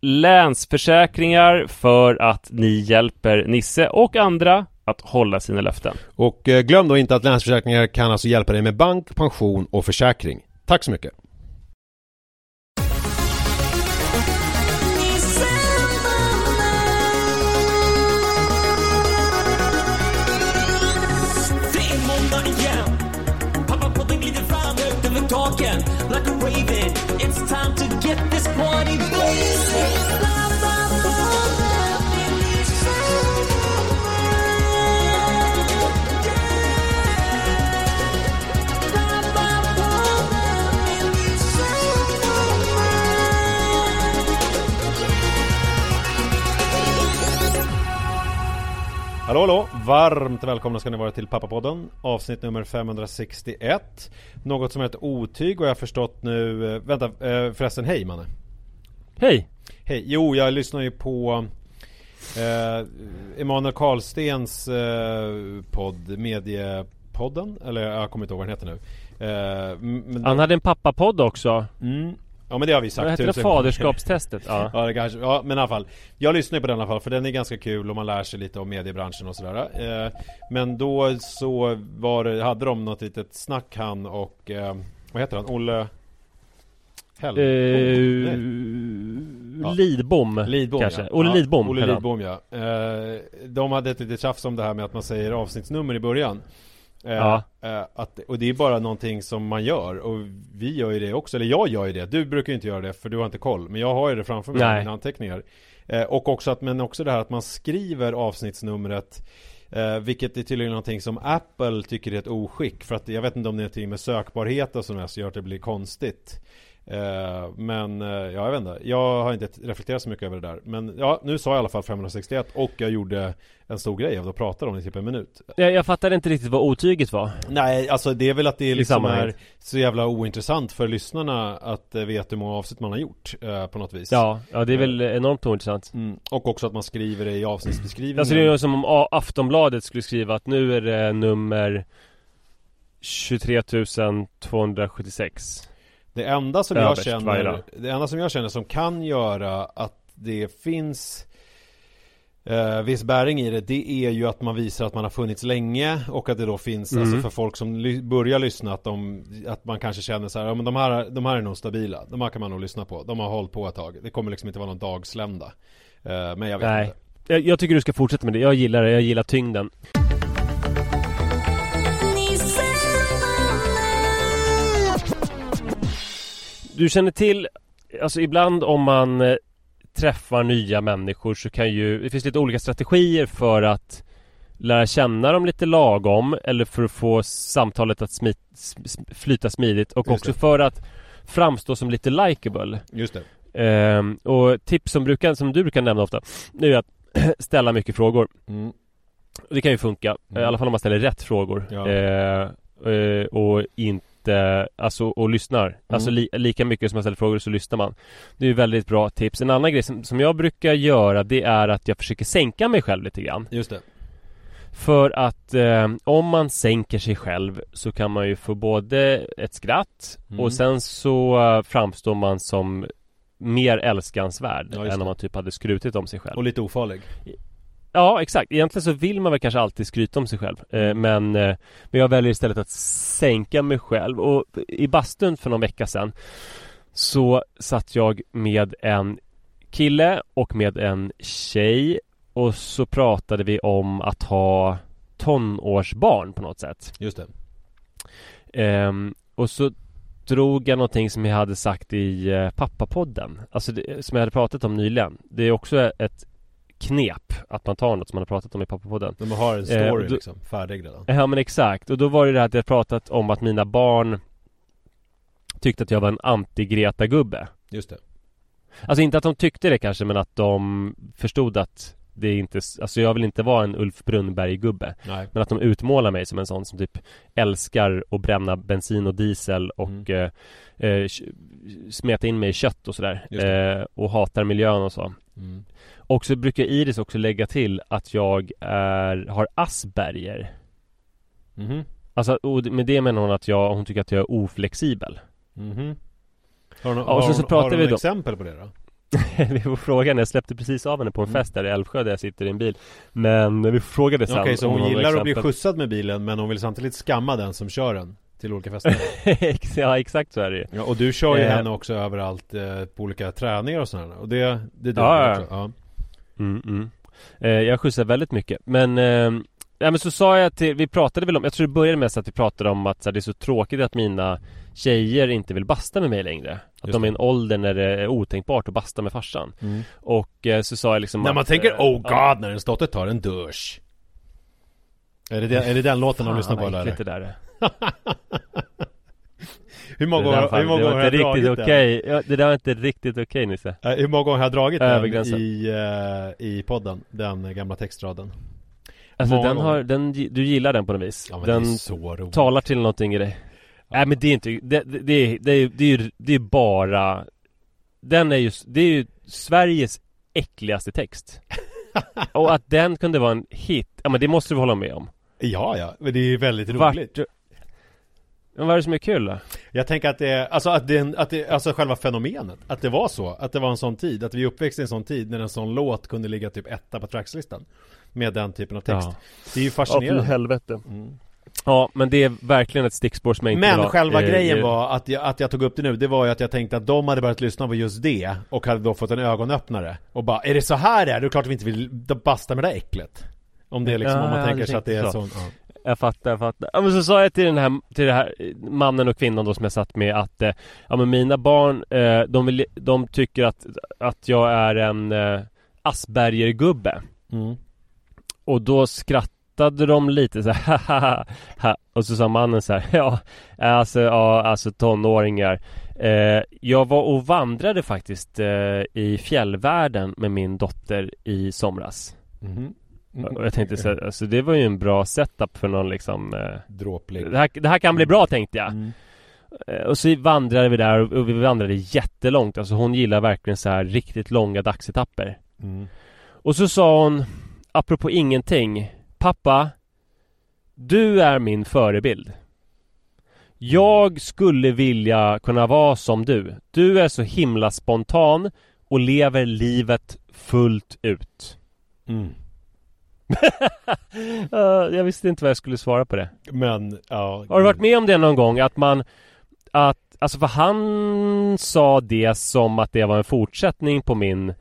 Länsförsäkringar för att ni hjälper Nisse och andra att hålla sina löften. Och eh, glöm då inte att Länsförsäkringar kan alltså hjälpa dig med bank, pension och försäkring. Tack så mycket! Hallå hallå! Varmt välkomna ska ni vara till Pappapodden Avsnitt nummer 561 Något som är ett otyg och jag har förstått nu eh, Vänta eh, förresten, hej Manne! Hej! Hej! Jo, jag lyssnar ju på eh, Emanuel Karlstens eh, podd Mediepodden Eller jag kommer inte ihåg vad den heter nu eh, Han hade en pappapodd också. mm, Ja men det har vi sagt tusen gånger. Faderskapstestet? Ja. Ja, det kanske, ja men i alla fall Jag lyssnar på den i alla fall för den är ganska kul och man lär sig lite om mediebranschen och sådär eh, Men då så var det, hade de något litet snack han och eh, Vad heter han? Olle Hell? Eh. Ja. Lidbom, Lidbom kanske? ja. Olle ja, Lidbom Olle. Lidbom ja eh, De hade ett litet tjafs om det här med att man säger avsnittsnummer i början Ja. eh, att, och det är bara någonting som man gör. Och vi gör ju det också, eller jag gör ju det. Du brukar ju inte göra det för du har inte koll. Men jag har ju det framför mig i mina anteckningar. Eh, Och också att, men också det här att man skriver avsnittsnumret eh, Vilket är tydligen någonting som Apple tycker är ett oskick. För att jag vet inte om det är någonting med sökbarhet och sådär som gör att det blir konstigt Eh, Men eh, ja, jag vet inte Jag har inte reflekterat så mycket över det där Men ja, nu sa jag i alla fall 561 Och jag gjorde en stor grej av det och pratade om det i typ en minut Jag, jag fattade inte riktigt vad otyget var. Nej, alltså det är väl att det liksom är så jävla ointressant för lyssnarna att eh, veta hur många avsnitt man har gjort eh, på något vis. Ja, ja det är väl enormt ointressant. Mm. Och också att man skriver det i avsnittsbeskrivningen. Alltså det är ju som om Aftonbladet skulle skriva att nu är det nummer 23 276 Det enda som jag Överst varje känner. Det enda som jag känner som kan göra att det finns eh, viss bäring i det Det är ju att man visar att man har funnits länge Och att det då finns, Mm. alltså för folk som ly- börjar lyssna Att, de, att man kanske känner så här, ja men de här, de här är nog stabila De här kan man nog lyssna på De har hållit på ett tag Det kommer liksom inte vara någon dagslända eh, Men jag vet Nej. inte Jag, jag tycker du ska fortsätta med det. Jag gillar det. Jag gillar tyngden. Du känner till, alltså ibland om man eh, träffar nya människor så kan ju, det finns lite olika strategier för att lära känna dem lite lagom eller för att få samtalet att smi, sm- flyta smidigt och Just också det. för att framstå som lite likable. Just det Ehm, och tips som, brukar, som du brukar nämna ofta, det är att ställa mycket frågor. mm. Det kan ju funka, Mm. i alla fall om man ställer rätt frågor. Ja. Eh, eh, och inte, alltså och lyssnar. Mm. Alltså li, lika mycket som man ställer frågor så lyssnar man. Det är ju väldigt bra tips. En annan grej som, som jag brukar göra det är att jag försöker sänka mig själv lite grann. Just det För att eh, om man sänker sig själv så kan man ju få både ett skratt Mm. och sen så eh, framstår man som mer älskansvärd Ja, än om man typ hade skrutit om sig själv. Och lite ofarlig Ja, exakt. Egentligen så vill man väl kanske alltid skryta om sig själv. Eh, men, eh, men jag väljer istället att sänka mig själv. Och i bastun för någon vecka sedan så satt jag med en kille och med en tjej och så pratade vi om att ha tonårsbarn på något sätt. Just det Ehm, och så drog jag någonting som jag hade sagt i eh, pappapodden. Alltså det, som jag hade pratat om nyligen. Det är också ett knep att man tar något som man har pratat om i pappapodden. De har en Eh, story och då- liksom, färdig redan Ja men exakt. Och då var det det här att jag pratat om att mina barn tyckte att jag var en anti-Greta-gubbe. Just det Alltså inte att de tyckte det kanske men att de förstod att det är inte, alltså jag vill inte vara en Ulf Brunnberg-gubbe. Men att de utmålar mig som en sån som typ älskar att bränna bensin och diesel och Mm. eh, eh, smeta in mig i kött och sådär. Eh, och hatar miljön och så. mm. Och så brukar Iris också lägga till att jag är, har Asperger. Mhm Alltså, och med det menar hon att jag, hon tycker att jag är oflexibel. Mhm Har du, Ja, och så- har, så har pratar du vi några då. exempel på det då? vi får fråga henne, jag släppte precis av henne på en Mm. fest där i Älvsjö där jag sitter i en bil. Men vi får fråga det sen. Okej, så om hon gillar att bli exempel. skjutsad med bilen men hon vill samtidigt skamma den som kör den till olika fester ja, exakt så är det ju. Ja, och du kör ju Eh. henne också överallt eh, på olika träningar och sådär och det, det duger Ja, ja. också ja. Mm, mm. Eh, jag skjutsar väldigt mycket. Men, eh, ja, men så sa jag till, vi pratade väl om, jag tror det började med att vi pratade om att här, det är så tråkigt att mina tjejer inte vill basta med mig längre. Att Just de är i det. en ålder när det är otänkbart att basta med farsan. Mm. Och så så sa jag liksom När man att, tänker eh, oh god ja, när en stotte tar en dusch Är det, den, är det den låten de fan, lyssnar på eller? äckligt det där är. Hur många det, gånger, fan, hur många det gånger har jag dragit riktigt den? okej. Ja, det där var inte riktigt okej Nisse. Eh, Hur många gånger har jag dragit den i, eh, i podden? Den eh, gamla textraden Alltså Många den gånger. har, den, du gillar den på något vis. Ja men den det är så roligt talar till någonting i dig. Nej men det är inte, det, det, det, är, det, är, det, är, det är bara Den är ju, det är ju Sveriges äckligaste text. Och att den kunde vara en hit, ja men det måste du hålla med om. Ja ja, men det är ju väldigt Vart- roligt Men vad är det som är kul då? Jag tänker att det är, alltså att det, att det, alltså själva fenomenet Att det var så, att det var en sån tid Att vi uppväxte i en sån tid när en sån låt kunde ligga typ etta på trackslistan Med den typen av text Ja. Det är ju Ja, för fascinerande helvete. mm. Ja, men det är verkligen ett stickspår som jag inte vill Men ha. själva Eh, grejen eh, var att jag, att jag tog upp det nu Det var ju att jag tänkte att de hade börjat lyssna på just det Och hade då fått en ögonöppnare Och bara, är det så här det är? Det är klart vi inte vill basta med det där äcklet Om det är liksom, Ja, om man jag tänker sig att det är så. ja. Jag fattar, jag fattar. Ja men så sa jag till den här, till det här mannen och kvinnan då som jag satt med att eh, Ja men mina barn, eh, de, vill, de tycker att, att jag är en eh, Asperger-gubbe mm. Och då skrattade de lite så här. Och så sa mannen så här Ja, alltså, ja, alltså tonåringar eh, Jag var och vandrade faktiskt eh, i fjällvärlden med min dotter i somras Mhm. Och jag tänkte så här, alltså det var ju en bra setup för någon liksom eh, Dråplig det här, det här kan bli bra tänkte jag mm. Eh, Och så vandrade vi där och vi vandrade jättelångt Alltså hon gillar verkligen så här riktigt långa dagsetapper Mm. Och så sa hon Apropå ingenting Pappa Du är min förebild Jag skulle vilja kunna vara som du Du är så himla spontan Och lever livet fullt ut Mm. Jag visste inte vad jag skulle svara på det. Men, ja. Har du varit med om det någon gång? Att man... Att, alltså för han sa det som att det var en fortsättning på min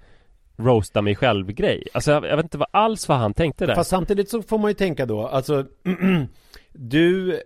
roasta mig själv-grej. Alltså jag, jag vet inte vad alls vad han tänkte där. Fast samtidigt så får man ju tänka då, alltså Du eh,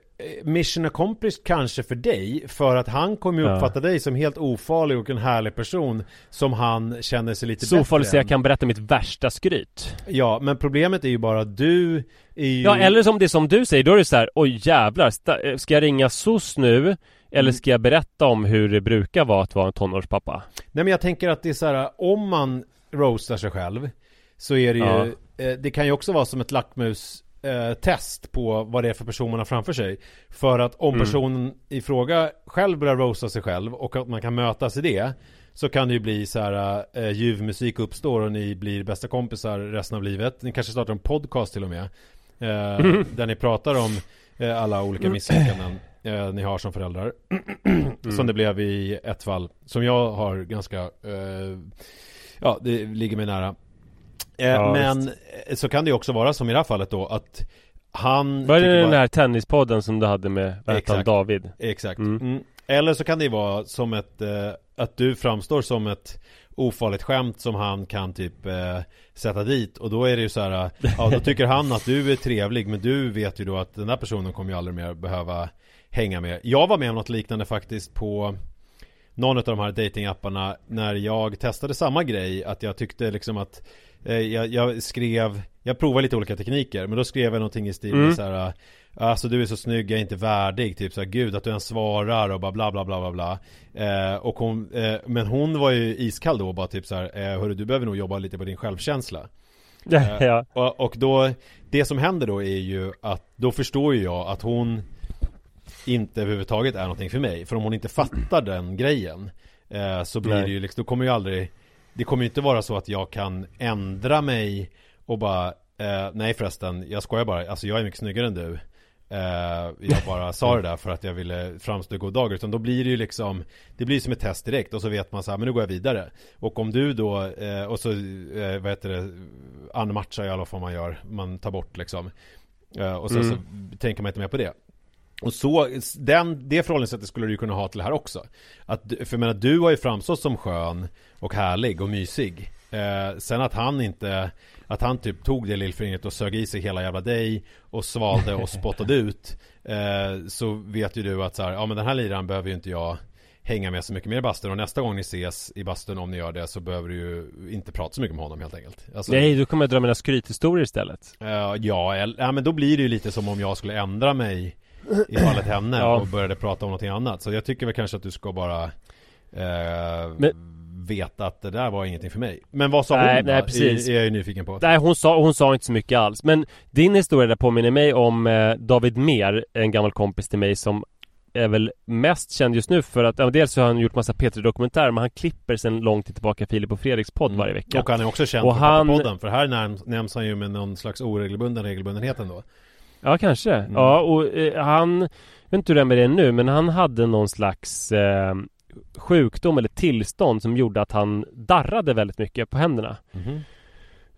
Mission accomplished kanske för dig För att han kommer ju Ja. uppfatta dig som helt ofarlig och en härlig person Som han känner sig lite så bättre farligt så jag kan berätta mitt värsta skryt. Ja, men problemet är ju bara att du är ju Ja, eller som det är som du säger, då är det så här, oj jävlar, eh, ska jag ringa SOS nu? Eller Mm. ska jag berätta om hur det brukar vara att vara en tonårspappa? Nej men jag tänker att det är så här, om man roastar sig själv Så är det ju, Ja. eh, det kan ju också vara som ett lackmus eh, test på vad det är för person man har framför sig För att om Mm. personen i fråga själv börjar roasta sig själv och att man kan mötas i det Så kan det ju bli så här, eh, ljuv musik uppstår och ni blir bästa kompisar resten av livet Ni kanske startar en podcast till och med eh, Där ni pratar om eh, alla olika misslyckanden eh, ni har som föräldrar Som det blev i ett fall Som jag har ganska eh, Ja, det ligger mig nära eh, Ja, Men eh, så kan det ju också vara som i det här fallet då att Han Var det den bara- här tennispodden som du hade med, Exakt. David? Exakt Mm. mm. Eller så kan det ju vara som ett eh, Att du framstår som ett Ofarligt skämt som han kan typ eh, Sätta dit och då är det ju så här eh, Ja då tycker han att du är trevlig Men du vet ju då att den där personen kommer ju aldrig mer behöva Hänga med Jag var med om något liknande faktiskt på Någon av de här datingapparna När jag testade samma grej Att jag tyckte liksom att eh, jag, jag skrev Jag provade lite olika tekniker Men då skrev jag någonting i stil med Mm. så här eh, Alltså du är så snygg, jag är inte värdig Typ så här, gud att du ens svarar och bara bla bla bla bla bla eh, Och hon, eh, men hon var ju iskall då och bara typ så här, eh, Hörru du behöver nog jobba lite på din självkänsla ja. och, och då Det som händer då är ju att Då förstår ju jag att hon Inte överhuvudtaget är någonting för mig. För om hon inte fattar den grejen eh, Så blir Nej. det ju liksom Då kommer ju aldrig Det kommer ju inte vara så att jag kan ändra mig Och bara eh, Nej förresten Jag skojar bara. Alltså jag är mycket snyggare än du. Eh, Jag bara sa det där för att jag ville framstå i god dag. Utan då blir det ju liksom Det blir som ett test direkt och så vet man så här Men nu går jag vidare. Och om du då eh, Och så eh, Vad heter det Unmatchar i alla fall man gör Man tar bort liksom. Eh, Och sen Mm. så tänker man inte mer på det och så, den, det förhållningssättet skulle du kunna ha till det här också. Att, För jag menar, du har ju framstått som skön och härlig och mysig. Eh, Sen att han inte Att han typ tog det lillfingret och sög i sig hela jävla dig Och svalde och spottade ut eh, Så vet ju du att så här, ja men den här liraren behöver ju inte jag Hänga med så mycket mer i bastun. Och nästa gång ni ses i bastun om ni gör det så behöver du ju inte prata så mycket med honom helt enkelt. Alltså, Nej, då kommer jag dra mina skrythistorier istället. Eh, ja, eller, ja, men då blir det ju lite som om jag skulle ändra mig i fallet henne Ja. och började prata om någonting annat. Så jag tycker väl kanske att du ska bara eh, veta att det där var ingenting för mig. Men vad sa Nej, hon nej, då? precis. Är, är jag ju nyfiken på. Nej, hon sa, hon sa inte så mycket alls. Men din historia där påminner mig om eh, David Mer, en gammal kompis till mig som är väl mest känd just nu för att, ja, dels så har han gjort massa P3-dokumentärer men han klipper sen lång tid tillbaka Filip och Fredriks podd varje vecka. Och han är också känd Och för han- Pappapodden, för här nämns, nämns han ju med någon slags oregelbunden regelbundenhet ändå. Ja, kanske. Mm. Ja, och eh, han, jag vet inte hur det är med det nu, men han hade någon slags eh, sjukdom eller tillstånd som gjorde att han darrade väldigt mycket på händerna. Mhm.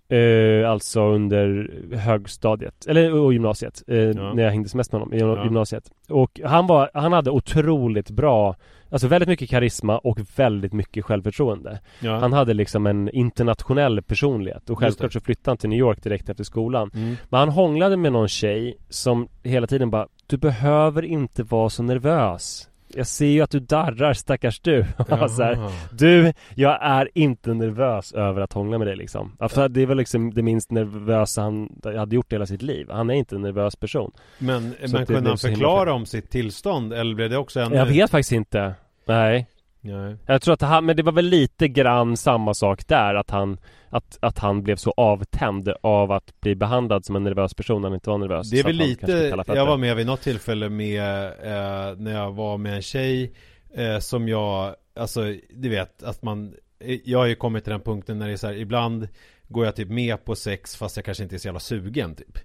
Eh, alltså under högstadiet, eller och gymnasiet, eh, när jag hängde mest med honom i Ja. gymnasiet. Och han var, han hade otroligt bra, alltså väldigt mycket karisma och väldigt mycket självförtroende. Ja. Han hade liksom en internationell personlighet och självklart så flyttade han till New York direkt efter skolan. Mm. Men han hånglade med någon tjej som hela tiden bara Du behöver inte vara så nervös Jag ser ju att du darrar stackars du så här. Du, jag är inte nervös över att hångla med dig liksom alltså, Det var liksom det minst nervösa han hade gjort hela sitt liv Han är inte en nervös person Men, Så men kunde han förklara om sitt tillstånd eller blev det också ännu... Jag vet faktiskt inte Nej Nej. Jag tror att han, men det var väl lite grann samma sak där att han Att, att han blev så avtänd av att bli behandlad som en nervös person när han inte var nervös Det är väl lite, jag var med vid något tillfälle med eh, När jag var med en tjej eh, Som jag, alltså du vet att man eh, Jag har ju kommit till den punkten när det är så här, ibland Går jag typ med på sex fast jag kanske inte är så jävla sugen typ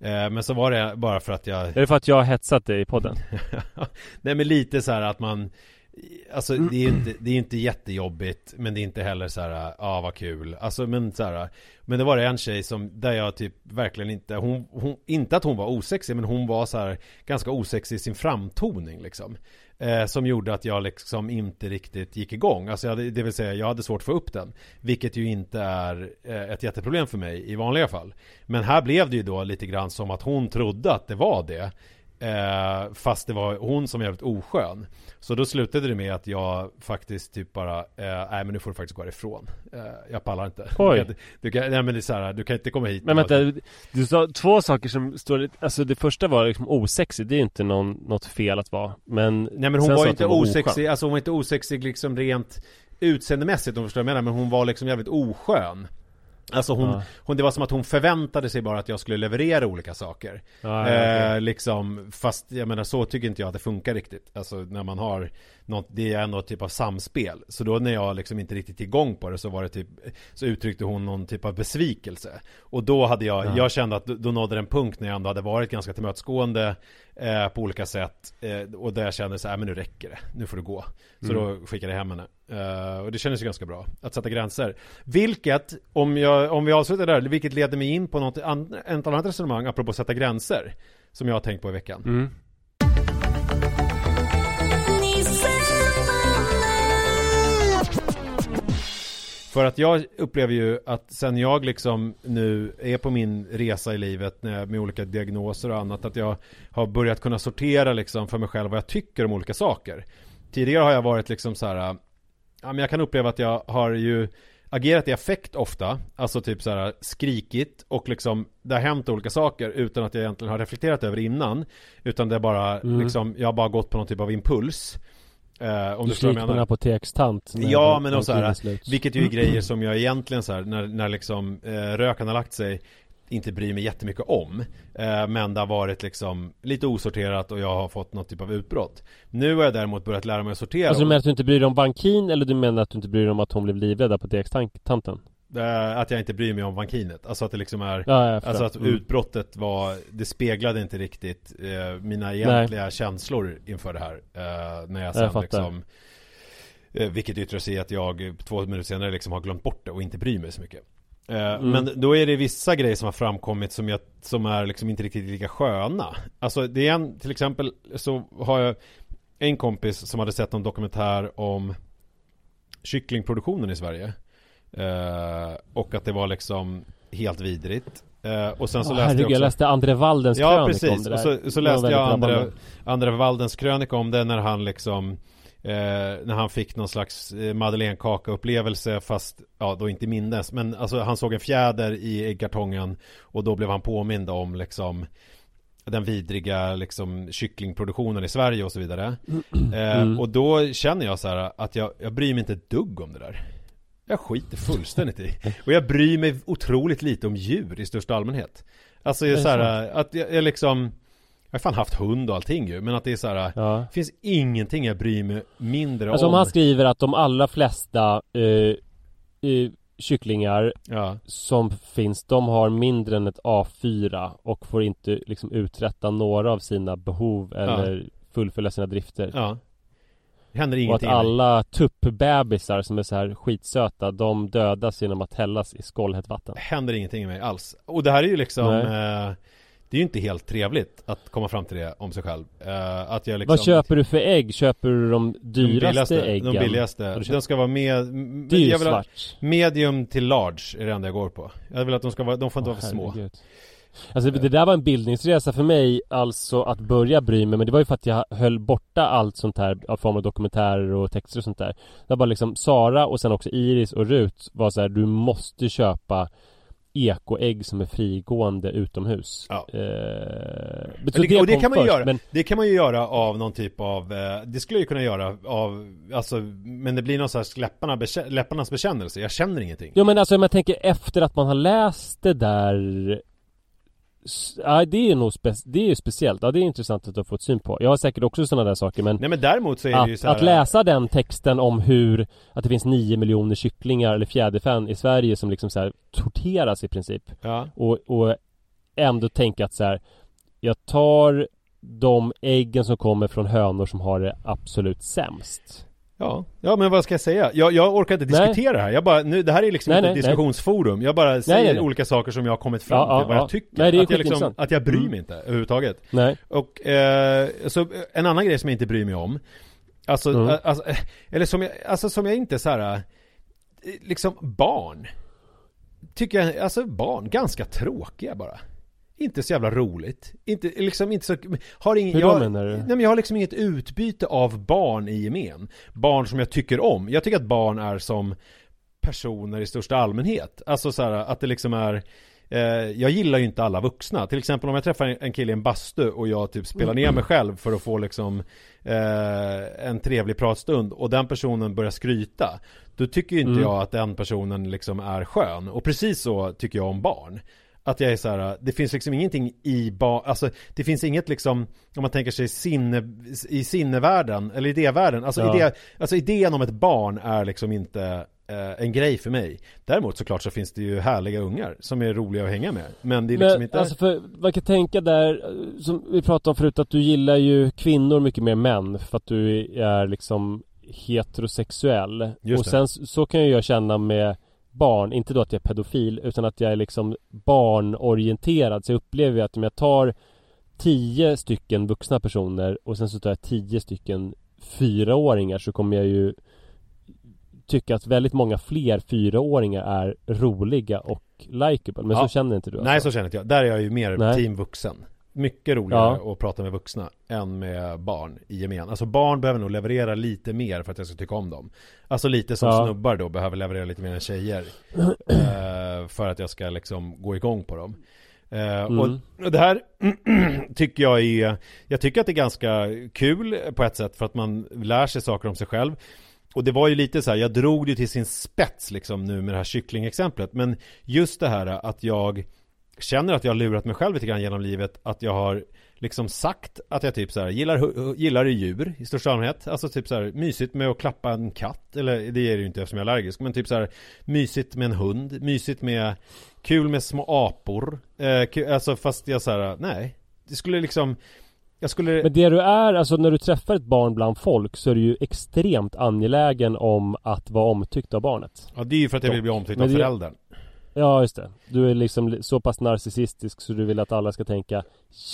eh, Men så var det bara för att jag Är det för att jag har hetsat dig i podden? Nej men lite så här att man Alltså Mm. det är ju inte, det är inte jättejobbigt Men det är inte heller så här, ja ah, vad kul. Alltså men så här, Men det var det en tjej som, där jag typ verkligen inte hon, hon, Inte att hon var osexig men hon var så här Ganska osexig i sin framtoning liksom. Eh, Som gjorde att jag liksom inte riktigt gick igång. Alltså hade- det vill säga jag hade svårt att få upp den Vilket ju inte är eh, ett jätteproblem för mig i vanliga fall. Men här blev det ju då lite grann som att hon trodde att det var det Eh, fast det var hon som var jävligt oskön. Så då slutade det med att jag faktiskt typ bara eh, Nej men nu får du faktiskt gå ifrån eh, Jag pallar inte. Oj. Du kan, du kan, nej men det är så här, du kan inte komma hit. Men vänta, du sa två saker som står Alltså det första var liksom osexig, det är inte någon, något fel att vara. Men Nej men hon var ju inte var osexig, alltså hon var inte osexig liksom rent utseendemässigt om du förstår vad jag menar. Men hon var liksom jävligt oskön Alltså hon, Ja. hon, det var som att hon förväntade sig bara att jag skulle leverera olika saker. Ja, ja, eh, Liksom, fast jag menar så tycker inte jag att det funkar riktigt. Alltså när man har något, det är ett typ av samspel. Så då när jag liksom inte riktigt igång på det så var det typ Så uttryckte hon någon typ av besvikelse. Och då hade jag, Ja. jag kände att då- nådde en punkt när jag ändå hade varit ganska tillmötesgående eh, På olika sätt. Eh, Och där jag kände så här, men nu räcker det, nu får du gå. Så då skickade jag hem henne. Eh, Och det kändes ju ganska bra Att sätta gränser. Vilket, om, jag, om vi avslutar där Vilket leder mig in på något an, ett annat resonemang Apropå sätta gränser Som jag har tänkt på i veckan. Mm. För att jag upplever ju att sen jag liksom nu är på min resa i livet med olika diagnoser och annat att jag har börjat kunna sortera liksom för mig själv vad jag tycker om olika saker. Tidigare har jag varit liksom så här, ja men jag kan uppleva att jag har ju agerat i affekt ofta, alltså typ så här skrikit och liksom det har hänt olika saker utan att jag egentligen har reflekterat över det innan. Utan det är bara Mm. liksom, jag har bara gått på någon typ av impuls. Eh, om Du du förstår vad jag på en menar. apotekstant Ja, men också så här, vilket ju är grejer som jag egentligen så här, när, när liksom eh, röken har lagt sig inte bryr mig jättemycket om. Eh, men det har varit liksom lite osorterat och jag har fått något typ av utbrott. Nu har jag däremot börjat lära mig att sortera. Alltså du menar att du inte bryr dig om bankin eller du menar att du inte bryr dig om att hon blev livrädd apotekstanten? Eh, att jag inte bryr mig om vankinet. Alltså att det liksom är Ja, jag. Alltså att Mm. utbrottet var, det speglade inte riktigt eh, mina egentliga känslor inför det här. Eh, när jag sen fattar. liksom eh, Vilket yttrar sig i att jag två minuter senare liksom har glömt bort det och inte bryr mig så mycket. Eh, Mm. Men då är det vissa grejer som har framkommit som, jag, som är liksom inte riktigt lika sköna. Alltså det är en, till exempel så har jag en kompis som hade sett en dokumentär om kycklingproduktionen i Sverige. Eh, och att det var liksom helt vidrigt. Eh, och sen så Åh, läste herregud, jag också jag läste André Waldens Ja krönika om precis, det där. och så, så läste jag drabbande. andra Waldens krönika om det när han liksom eh, När han fick någon slags eh, madeleinekaka upplevelse fast Ja då inte minnes men alltså han såg en fjäder i äggkartongen Och då blev han påmind om liksom Den vidriga liksom kycklingproduktionen i Sverige och så vidare eh, Mm. Och då känner jag så här att jag, jag bryr mig inte ett dugg om det där jag skiter fullständigt i. Och jag bryr mig otroligt lite om djur i största allmänhet. Alltså jag är så här, att jag, jag liksom Jag har fan haft hund och allting ju Men att det är så här Ja. Det finns ingenting jag bryr mig mindre Alltså om om han skriver att de allra flesta eh, eh, kycklingar Ja, som finns, de har mindre än ett A4 och får inte liksom uträtta några av sina behov eller fullfölja sina drifter. ja Händer och att ingenting alla tuppbebisar som är så här skitsöta, de dödas genom att hällas i skållhett vatten. Händer ingenting med mig alls Och det här är ju liksom eh, Det är ju inte helt trevligt att komma fram till det om sig själv eh, Att jag liksom Vad köper du för ägg? Köper du de de dyraste billigaste, äggen? De billigaste De ska vara med m- Det är ju jag vill ha-. Medium till large är det enda jag går på Jag vill att de ska vara, de får inte Åh, vara för små herregud. Alltså det där var en bildningsresa för mig, alltså att börja bry mig, men det var ju för att jag höll borta allt sånt här av form av dokumentärer och texter och sånt där. Det var bara liksom Sara och sen också Iris och Rut var så här, du måste köpa ekoägg som är frigående utomhus. Ja. Eh, det, och det kan man ju först, göra, Men, det kan man ju göra av någon typ av, eh, det skulle jag ju kunna göra av, alltså, men det blir någon slags läpparna, läpparnas bekännelse, jag känner ingenting. jo men alltså om jag tänker efter att man har läst det där Ja det är nog spe- det är ju speciellt, ja det är intressant att du har fått syn på. Jag har säkert också sådana där saker men Nej men däremot så är det ju att, så här, att läsa den texten om hur Att det finns 9 miljoner kycklingar eller fjäderfän i Sverige som liksom så här torteras i princip. Ja, och, och ändå tänka att så här Jag tar de äggen som kommer från hönor som har det absolut sämst Ja, ja men vad ska jag säga? Jag, jag orkar inte Nej. diskutera det här. Jag bara, nu, det här är liksom Nej, inte nej, ett diskussionsforum. Jag bara säger nej, nej. olika saker som jag har kommit fram Ja, till, vad ja. jag tycker. Nej, det är att, jag liksom, att jag bryr Mm. mig inte överhuvudtaget. Nej. Och eh, så en annan grej som jag inte bryr mig om Alltså, Mm. eh, alltså eh, eller som jag, alltså som jag inte så här eh, Liksom barn Tycker jag, alltså barn, ganska tråkiga bara Inte så jävla roligt Inte, liksom inte så, har ingen, Hur då jag, menar du? Nej men jag har liksom inget utbyte av barn i gemen Barn som jag tycker om Jag tycker att barn är som personer i största allmänhet Alltså så här att det liksom är eh, jag gillar ju inte alla vuxna. Till exempel om jag träffar en kille i en bastu och jag typ spelar ner mig själv för att få liksom eh, en trevlig pratstund och den personen börjar skryta. Då tycker ju inte Mm. jag att den personen liksom är skön. Och precis så tycker jag om barn. Att jag är så här, det finns liksom ingenting i barn, alltså det finns inget liksom, om man tänker sig sinne, i sinnevärlden, eller idévärlden, alltså, Ja. idé, alltså idén om ett barn är liksom inte eh, en grej för mig. Däremot såklart så finns det ju härliga ungar som är roliga att hänga med. Men det är liksom Men inte... alltså för man kan tänka där, eh, som vi pratade om förut, att du gillar ju kvinnor mycket mer än män för att du är liksom heterosexuell. Just och det. sen så kan ju jag känna med barn, inte då att jag är pedofil, utan att jag är liksom barnorienterad. Så jag upplever att om jag tar tio stycken vuxna personer och sen så tar jag tio stycken fyraåringar så kommer jag ju tycka att väldigt många fler fyraåringar är roliga och likeable. Men Ja. så känner inte du Nej så känner inte jag. Där är jag ju mer Nej. team vuxen. Mycket roligare Ja. att prata med vuxna än med barn i gemen. Alltså barn behöver nog leverera lite mer för att jag ska tycka om dem. Alltså lite som Ja. snubbar då behöver leverera lite mer än tjejer. eh, för att jag ska liksom gå igång på dem. Eh, Mm. och, det här tycker jag är, jag tycker att det är ganska kul på ett sätt för att man lär sig saker om sig själv. Och det var ju lite så här, jag drog det till sin spets liksom nu med det här kycklingexemplet. Men just det här att jag känner att jag har lurat mig själv lite grann genom livet. Att jag har liksom sagt att jag typ så här gillar, gillar djur i största allmänhet. Alltså typ så här mysigt med att klappa en katt. Eller det är det ju inte eftersom jag är allergisk. Men typ så här mysigt med en hund. Mysigt med, kul med små apor. Eh, ku- alltså fast jag så här, nej. Det skulle liksom, jag skulle... Men det du är, alltså när du träffar ett barn bland folk så är du ju extremt angelägen om att vara omtyckt av barnet. Ja det är ju för att jag vill bli omtyckt Men av det- föräldern. Ja, just det. Du är liksom li- så pass narcissistisk så du vill att alla ska tänka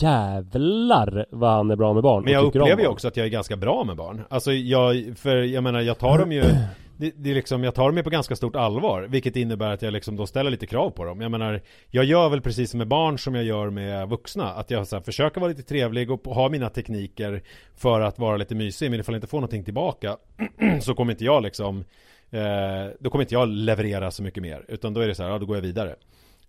Jävlar vad han är bra med barn Men jag upplever ju barn." också att jag är ganska bra med barn. Alltså jag, för jag menar jag tar dem ju det, det är liksom, jag tar dem ju på ganska stort allvar Vilket innebär att jag liksom då ställer lite krav på dem Jag menar, jag gör väl precis med barn som jag gör med vuxna Att jag så här, försöker vara lite trevlig och ha mina tekniker För att vara lite mysig, men ifall jag inte får någonting tillbaka Så kommer inte jag liksom eh, Då kommer inte jag leverera så mycket mer Utan då är det så här, ja då går jag vidare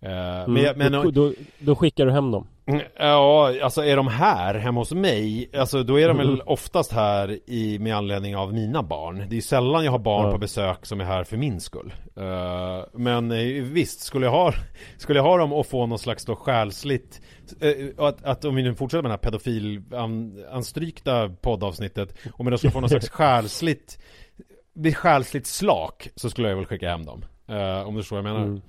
eh, Mm, Men, jag- men då, då, då skickar du hem dem Mm, Ja, alltså är de här hemma hos mig, alltså då är de Mm. väl oftast här i, med anledning av mina barn. Det är ju sällan jag har barn Ja. på besök som är här för min skull. Eh, men visst, skulle jag ha, skulle jag ha dem och få någon slags då själsligt, att, att om vi nu fortsätter med det här pedofilanstrykta poddavsnittet, om jag då skulle få någon slags själsligt, bli själsligt slak, så skulle jag väl skicka hem dem. Eh, om du förstår vad jag menar. Mm.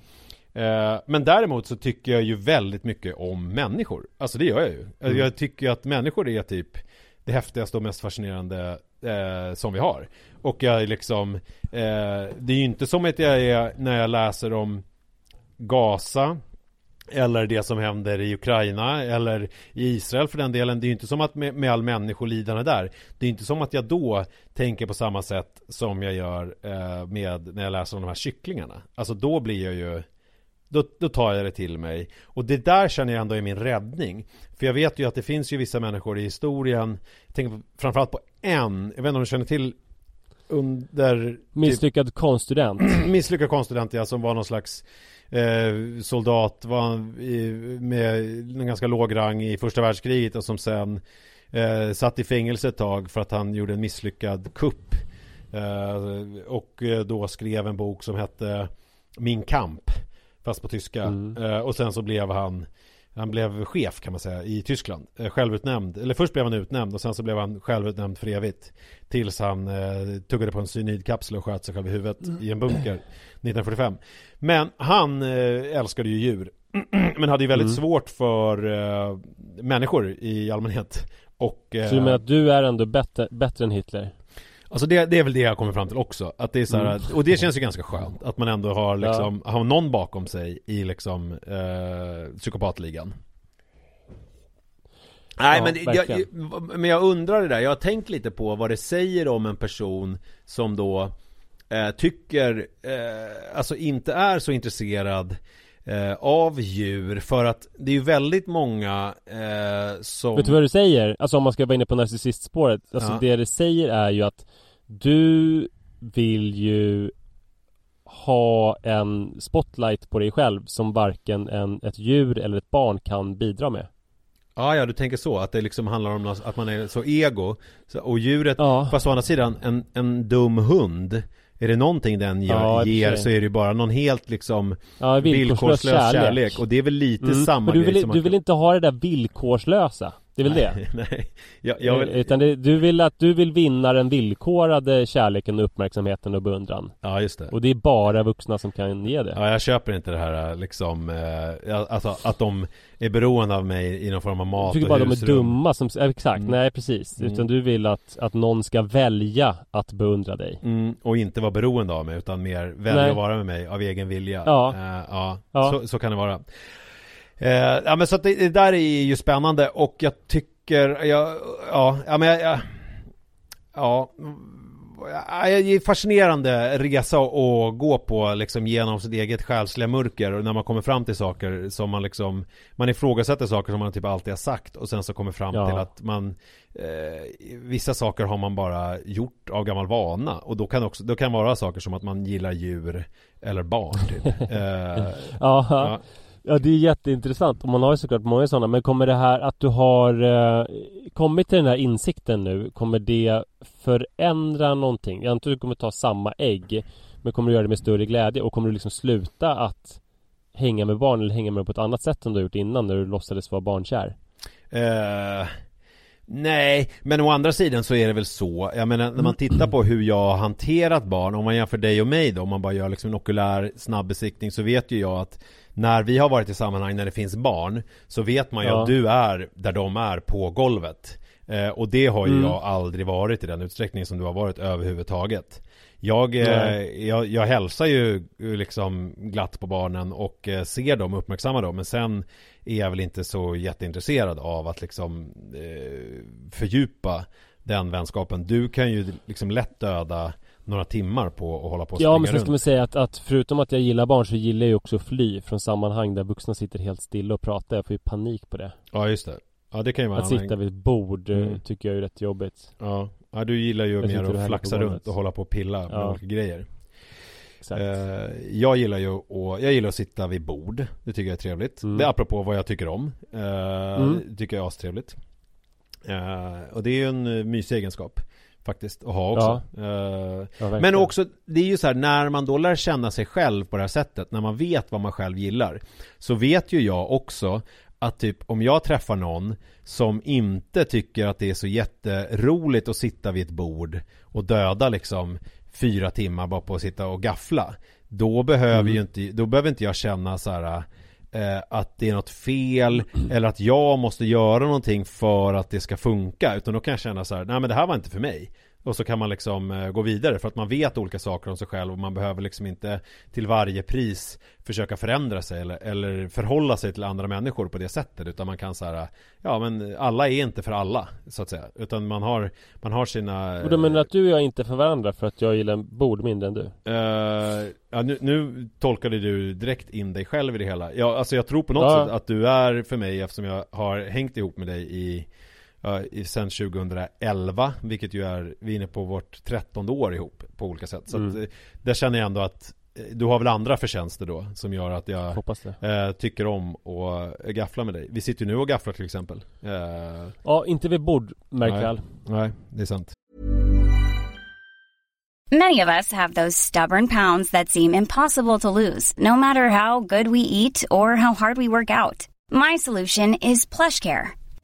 Eh, Men däremot så tycker jag ju väldigt mycket om människor. Alltså det gör jag ju. Mm. Jag tycker att människor är typ det häftigaste och mest fascinerande eh, som vi har. Och jag är liksom, eh, det är ju inte som att jag är när jag läser om Gaza eller det som händer i Ukraina eller i Israel för den delen. Det är ju inte som att med, med all människolidande där. Det är inte som att jag då tänker på samma sätt som jag gör eh, med när jag läser om de här kycklingarna. Alltså då blir jag ju då, då tar jag det till mig. Och det där känner jag ändå är min räddning. För jag vet ju att det finns ju vissa människor i historien. Jag tänker framförallt på en. Jag vet inte om du känner till under typ, Misslyckad konststudent misslyckad konststudent ja, som var någon slags eh, soldat var i, med en ganska låg rang i första världskriget och som sen eh, satt i fängelse ett tag för att han gjorde en misslyckad kupp. Eh, och eh, då skrev en bok som hette Min kamp. Fast på tyska. Mm. Eh, och sen så blev han han blev chef kan man säga i Tyskland. Eh, självutnämnd. Eller först blev han utnämnd och sen så blev han självutnämnd för evigt. Tills han eh, tuggade på en cyanidkapsel och sköt sig själv i huvudet i en bunker 1945. Men han eh, älskade ju djur. Men hade ju väldigt Mm. svårt för eh, människor i allmänhet. Och, eh, Så du menar att du är ändå bättre, bättre än Hitler? Alltså det, det är väl det jag kommer fram till också. Att det är så här, att- och det känns ju ganska skönt. Att man ändå har liksom, har någon bakom sig i liksom eh, psykopatligan. Nej Ja, men, verkligen. jag- men jag undrar det där, jag har tänkt lite på vad det säger om en person som då eh, tycker, eh, alltså inte är så intresserad eh, av djur för att det är ju väldigt många eh, som Vet du vad du säger? Alltså om man ska vara inne på narcissistspåret Alltså Ja. det det säger är ju att Du vill ju Ha en spotlight på dig själv som varken en, ett djur eller ett barn kan bidra med Ja, ja, du tänker så, att det liksom handlar om att man är så ego Och djuret, Ja. fast å andra sidan, en, en dum hund Är det någonting den gör, Ja, ger så är det ju bara någon helt liksom Ja, villkorslös kärlek. Och det är väl lite Mm, samma Men du grej vill, som du vill inte ha det där villkorslösa Det är väl det? Nej, nej. Jag, jag vill... Utan det, du vill att du vill vinna den villkorade kärleken och uppmärksamheten och beundran Ja, just det Och det är bara vuxna som kan ge det Ja, jag köper inte det här liksom, eh, alltså att de är beroende av mig i någon form av mat Jag tycker och bara de är husrum. dumma som, exakt, Mm. nej precis Mm. Utan du vill att, att någon ska välja att beundra dig Mm, och inte vara beroende av mig utan mer välja Nej. att vara med mig av egen vilja Ja. Eh, ja, Ja. Så, så kan det vara eh, Ja men så att det, det där är ju spännande och jag tycker, jag, ja, ja men jag, jag Ja Ja, det är fascinerande resa att gå på liksom genom sitt eget själsliga mörker och när man kommer fram till saker som man liksom Man ifrågasätter saker som man typ alltid har sagt och sen så kommer fram Ja. till att man eh, Vissa saker har man bara gjort av gammal vana och då kan också, då kan vara saker som att man gillar djur eller barn typ. Eh, Ja, ja. det är jätteintressant och man har ju såklart många sådana Men kommer det här att du har eh, kommit till den här insikten nu Kommer det förändra någonting? Jag antar att du kommer ta samma ägg Men kommer du göra det med större glädje och kommer du liksom sluta att Hänga med barn eller hänga med dem på ett annat sätt än du gjort innan när du låtsades vara barnkär? Eh, nej, men å andra sidan så är det väl så. Jag menar när man tittar på hur jag har hanterat barn, om man jämför dig och mig då, om man bara gör liksom en okulär snabbbesiktning så vet ju jag att när vi har varit i sammanhang när det finns barn så vet man ju Ja. att du är där de är på golvet. Eh, och det har ju Mm. jag aldrig varit i den utsträckning som du har varit överhuvudtaget. Jag, eh, jag, jag hälsar ju eh, liksom glatt på barnen och eh, ser dem, uppmärksammar dem men sen är jag väl inte så jätteintresserad av att liksom eh, fördjupa den vänskapen. Du kan ju liksom lätt döda några timmar på att hålla på och Ja men sen ska man säga att, att förutom att jag gillar barn så gillar jag ju också att fly från sammanhang där vuxna sitter helt stilla och pratar Jag får ju panik på det Ja just det. Ja det kan ju vara Att sitta vid ett bord eh, Mm. tycker jag är rätt jobbigt Ja. ja, du gillar ju Jag mer att flaxa runt och hålla på och pilla med Ja. olika grejer. Exakt Eh, jag gillar ju att, jag gillar att sitta vid bord. Det tycker jag är trevligt. Mm. Det är apropå vad jag tycker om. Eh, Mm. Det tycker jag är astrevligt. Eh, och det är ju en eh, mysig egenskap. Faktiskt, att ha också. Ja, verkligen. men också, det är ju så här, när man då lär känna sig själv på det här sättet, när man vet vad man själv gillar, så vet ju jag också att typ om jag träffar någon som inte tycker att det är så jätteroligt att sitta vid ett bord och döda liksom fyra timmar bara på att sitta och gaffla, då behöver Mm. ju inte, då behöver inte jag känna så här eh, att det är något fel eller att jag måste göra någonting för att det ska funka. Utan då kan jag känna så här, nej men det här var inte för mig och så kan man liksom eh, gå vidare för att man vet olika saker om sig själv och man behöver liksom inte till varje pris försöka förändra sig eller, eller förhålla sig till andra människor på det sättet utan man kan så här, ja men alla är inte för alla så att säga utan man har, man har sina Och då menar du att du och jag inte är för varandra för att jag gillar bord mindre än du? Eh, ja, nu, nu tolkade du direkt in dig själv i det hela. Ja, alltså jag tror på något Ja. sätt att du är för mig eftersom jag har hängt ihop med dig i, i sen 2011, vilket ju är, vi är inne på vårt trettonde år ihop på olika sätt. Så att, Mm. eh, där känner jag ändå att eh, du har väl andra förtjänster då som gör att jag Hoppas det eh, tycker om att eh, gaffla med dig. Vi sitter ju nu och gafflar till exempel. Eh, Ja, inte vid bord märk Nej. väl nej, det är sant. Many of us have those stubborn pounds that seem impossible to lose, no matter how good we eat or how hard we work out. My solution is PlushCare.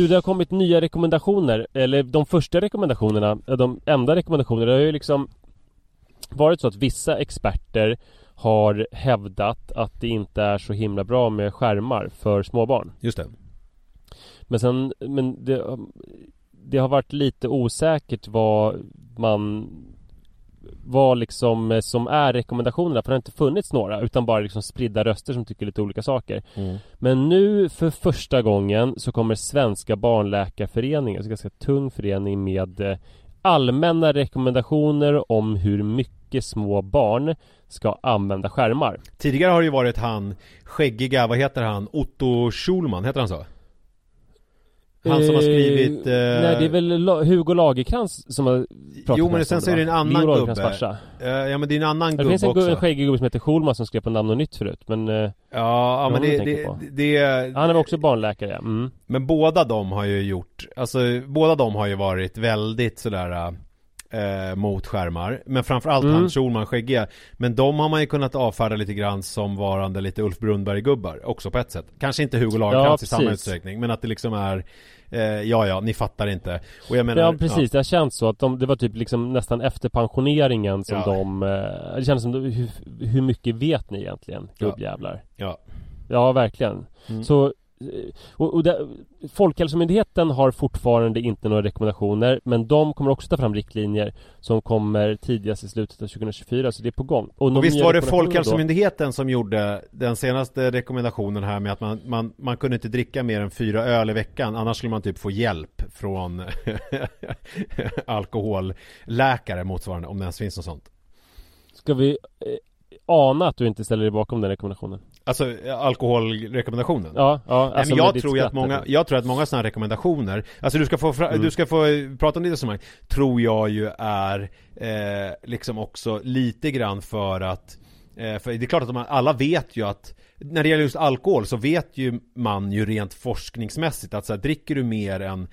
Du, det har kommit nya rekommendationer Eller de första rekommendationerna De enda rekommendationerna Det har ju liksom Varit så att vissa experter Har hävdat att det inte är så himla bra med skärmar för småbarn Just det. Men sen Men det Det har varit lite osäkert vad man vad liksom eh, som är rekommendationerna för det har inte funnits några utan bara liksom spridda röster som tycker lite olika saker. Men nu för första gången så kommer Svenska Barnläkarföreningen, en ganska tung förening med eh, allmänna rekommendationer om hur mycket små barn ska använda skärmar. Tidigare har det ju varit han skäggiga, vad heter han? Otto Schulman, heter han så? Han som har skrivit... Eh... Nej det är väl La- Hugo Lagerkrans som har pratat Jo men sen så är det en annan Leo gubbe. farsa. Eh, ja men det är en annan Det gubbe finns en, också. gu- en skäggig gubbe som heter Schulman som skrev på Namn och Nytt förut men eh, Ja, ja men det, det, det, det Han är också barnläkare mm. Men båda de har ju gjort, alltså båda de har ju varit väldigt sådär eh, mot skärmar Men framförallt Mm. han Schulman skäggiga Men de har man ju kunnat avfärda lite grann som varande lite Ulf Brunnberg-gubbar också på ett sätt Kanske inte Hugo Lagercrantz Ja, i samma utsträckning Men att det liksom är eh, Ja ja, ni fattar inte Och jag menar Ja precis, det har känts så att de, det var typ liksom nästan efter pensioneringen som Ja. de eh, Det kändes som, hur, hur mycket vet ni egentligen Ja. gubbjävlar? Ja, Ja verkligen Mm. Så och, och det, Folkhälsomyndigheten har fortfarande inte några rekommendationer Men de kommer också ta fram riktlinjer Som kommer tidigast i slutet av 2024 Så det är på gång. Och, de visst var det rekommendationerna då- Folkhälsomyndigheten som gjorde den senaste rekommendationen här med att man, man, man kunde inte dricka mer än fyra öl i veckan Annars skulle man typ få hjälp från alkoholläkare motsvarande om det ens finns något sånt. Ska vi eh, ana att du inte ställer dig bakom den rekommendationen? Alltså alkoholrekommendationen? Ja, ja Nej, alltså men med jag tror ju att många, jag tror att många sådana rekommendationer Alltså du ska få, fra, Mm. du ska få prata om ditt resonemang Tror jag ju är eh, liksom också lite grann för att eh, För det är klart att man, alla vet ju att När det gäller just alkohol så vet ju man ju rent forskningsmässigt att så här, dricker du mer än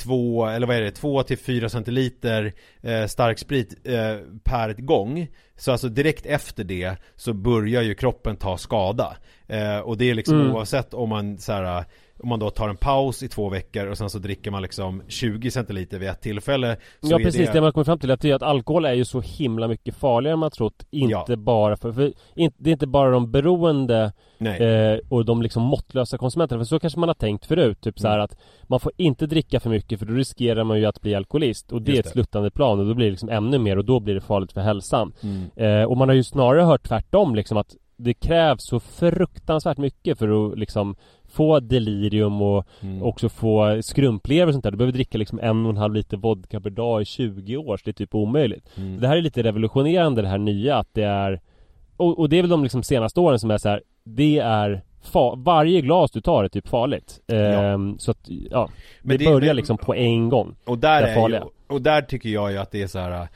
två, eller vad är det, två till fyra centiliter eh, stark sprit eh, per gång. Så alltså direkt efter det så börjar ju kroppen ta skada. Eh, Och det är liksom Mm. oavsett om man så här, om man då tar en paus i två veckor och sen så dricker man liksom 20 centiliter vid ett tillfälle Ja är precis, det... det, man kommer fram till är att alkohol är ju så himla mycket farligare än man trott Inte Ja. bara för, för in, det är inte bara de beroende eh, och de liksom måttlösa konsumenterna För så kanske man har tänkt förut, typ så här Mm. att Man får inte dricka för mycket för då riskerar man ju att bli alkoholist Och det är Just ett det. sluttande plan och då blir det liksom ännu mer och då blir det farligt för hälsan mm. eh, Och man har ju snarare hört tvärtom liksom att det krävs så fruktansvärt mycket för att liksom få delirium och Mm. också få skrumplever och sånt där. Du behöver dricka liksom en och en halv liter vodka per dag i 20 år, så det är typ omöjligt. Mm. Det här är lite revolutionerande det här nya att det är Och, och det är väl de liksom senaste åren som är så här. Det är Varje glas du tar är typ farligt. Ehm, Så att, ja Men det, det- börjar men- liksom på en gång. Och där är ju, och där tycker jag ju att det är så här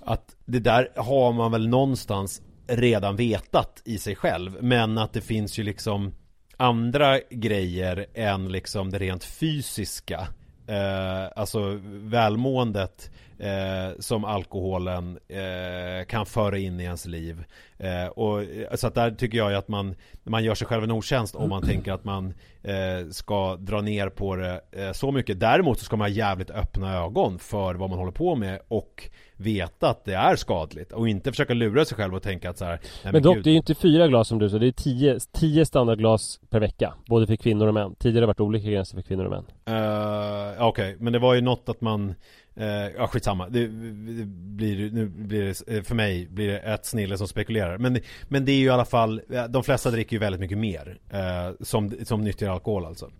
Att det där har man väl någonstans redan vetat i sig själv Men att det finns ju liksom andra grejer än liksom det rent fysiska eh, Alltså välmåendet eh, som alkoholen eh, kan föra in i ens liv eh, och, Så att där tycker jag ju att man Man gör sig själv en otjänst om man tänker att man eh, ska dra ner på det eh, så mycket Däremot så ska man ha jävligt öppna ögon för vad man håller på med och veta att det är skadligt och inte försöka lura sig själv och tänka att så här, nej, Men dock, gud, det är ju inte fyra glas som du sa, det är tio, tio standardglas per vecka. Både för kvinnor och män. Tidigare har det varit olika gränser för kvinnor och män. Eh, Okej, men det var ju något att man Eh, ja skitsamma, det, det blir, nu blir det, eh, för mig blir det ett snille som spekulerar. Men, men det är ju i alla fall, eh, de flesta dricker ju väldigt mycket mer. Eh, som, som nyttjar alkohol alltså.